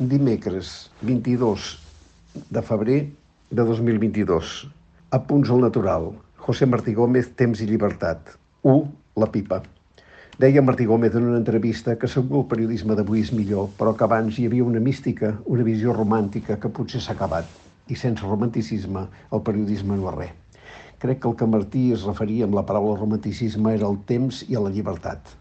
Dimecres 22 de febrer de 2022. A punts al natural. José Martí Gómez, Temps i llibertat. 1. La pipa. Deia Martí Gómez en una entrevista que segur el periodisme d'avui és millor, però que abans hi havia una mística, una visió romàntica que potser s'ha acabat. I sense romanticisme el periodisme no és res. Crec que el que Martí es referia amb la paraula romanticisme era el temps i a la llibertat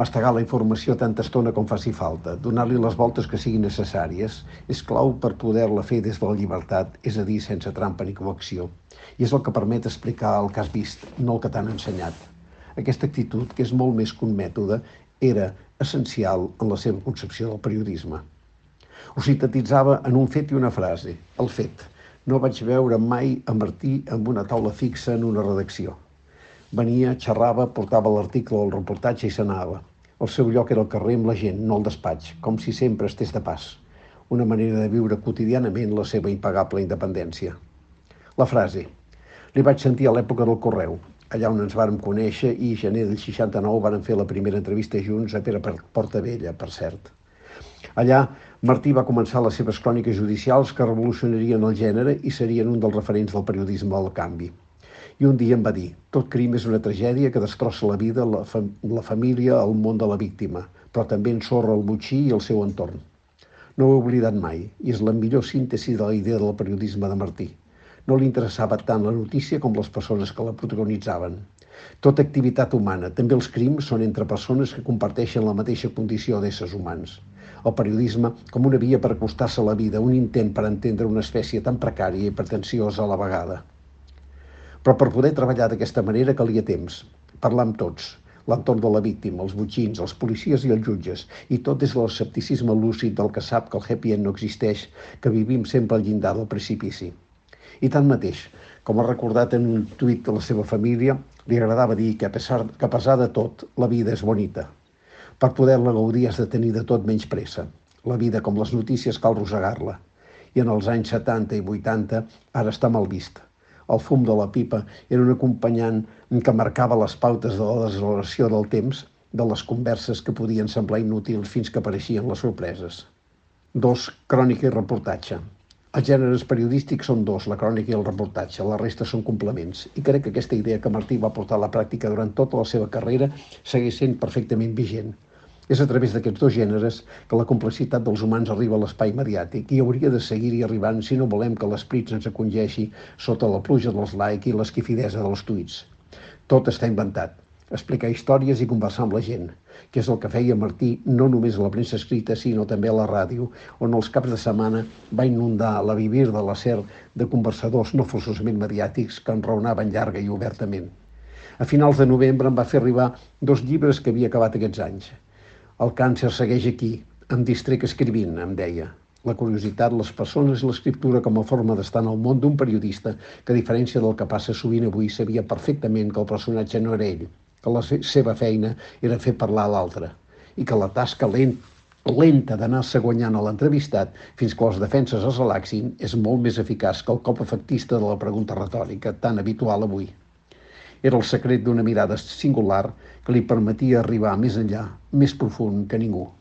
mastegar la informació tanta estona com faci falta, donar-li les voltes que siguin necessàries, és clau per poder-la fer des de la llibertat, és a dir, sense trampa ni coacció. I és el que permet explicar el que has vist, no el que t'han ensenyat. Aquesta actitud, que és molt més que un mètode, era essencial en la seva concepció del periodisme. Ho sintetitzava en un fet i una frase. El fet. No vaig veure mai a Martí amb una taula fixa en una redacció. Venia, xerrava, portava l'article o el reportatge i s'anava. El seu lloc era el carrer amb la gent, no el despatx, com si sempre estés de pas. Una manera de viure quotidianament la seva impagable independència. La frase. Li vaig sentir a l'època del correu, allà on ens vàrem conèixer i gener del 69 varen fer la primera entrevista junts a Pere Portavella, per cert. Allà, Martí va començar les seves cròniques judicials que revolucionarien el gènere i serien un dels referents del periodisme del canvi. I un dia em va dir, tot crim és una tragèdia que destrossa la vida, la, fa la família, el món de la víctima, però també ensorra el butxí i el seu entorn. No ho he oblidat mai, i és la millor síntesi de la idea del periodisme de Martí. No li interessava tant la notícia com les persones que la protagonitzaven. Tota activitat humana, també els crims, són entre persones que comparteixen la mateixa condició d'éssers humans. El periodisme com una via per acostar-se a la vida, un intent per entendre una espècie tan precària i pretensiosa a la vegada. Però per poder treballar d'aquesta manera calia temps, parlar amb tots, l'entorn de la víctima, els butxins, els policies i els jutges, i tot de l'escepticisme lúcid del que sap que el happy end no existeix, que vivim sempre al llindar del precipici. I tanmateix, com ha recordat en un tuit de la seva família, li agradava dir que a, pesar, que a pesar de tot, la vida és bonita. Per poder-la gaudir has de tenir de tot menys pressa. La vida, com les notícies, cal rosegar-la. I en els anys 70 i 80 ara està mal vista el fum de la pipa era un acompanyant que marcava les pautes de la desolació del temps, de les converses que podien semblar inútils fins que apareixien les sorpreses. 2. Crònica i reportatge. Els gèneres periodístics són dos, la crònica i el reportatge, la resta són complements. I crec que aquesta idea que Martí va portar a la pràctica durant tota la seva carrera segueix sent perfectament vigent. És a través d'aquests dos gèneres que la complexitat dels humans arriba a l'espai mediàtic i hauria de seguir-hi arribant si no volem que l'esprit se'ns acongeixi sota la pluja dels like i l'esquifidesa dels tuits. Tot està inventat. Explicar històries i conversar amb la gent, que és el que feia Martí no només a la premsa escrita, sinó també a la ràdio, on els caps de setmana va inundar la vivir de la SER de conversadors no forçosament mediàtics que enraonaven llarga i obertament. A finals de novembre em va fer arribar dos llibres que havia acabat aquests anys. El càncer segueix aquí, em distrec escrivint, em deia. La curiositat, les persones i l'escriptura com a forma d'estar en el món d'un periodista que, a diferència del que passa sovint avui, sabia perfectament que el personatge no era ell, que la seva feina era fer parlar l'altre i que la tasca lent, lenta d'anar-se guanyant a l'entrevistat fins que les defenses es relaxin és molt més eficaç que el cop efectista de la pregunta retòrica, tan habitual avui. Era el secret d'una mirada singular que li permetia arribar més enllà, més profund que ningú.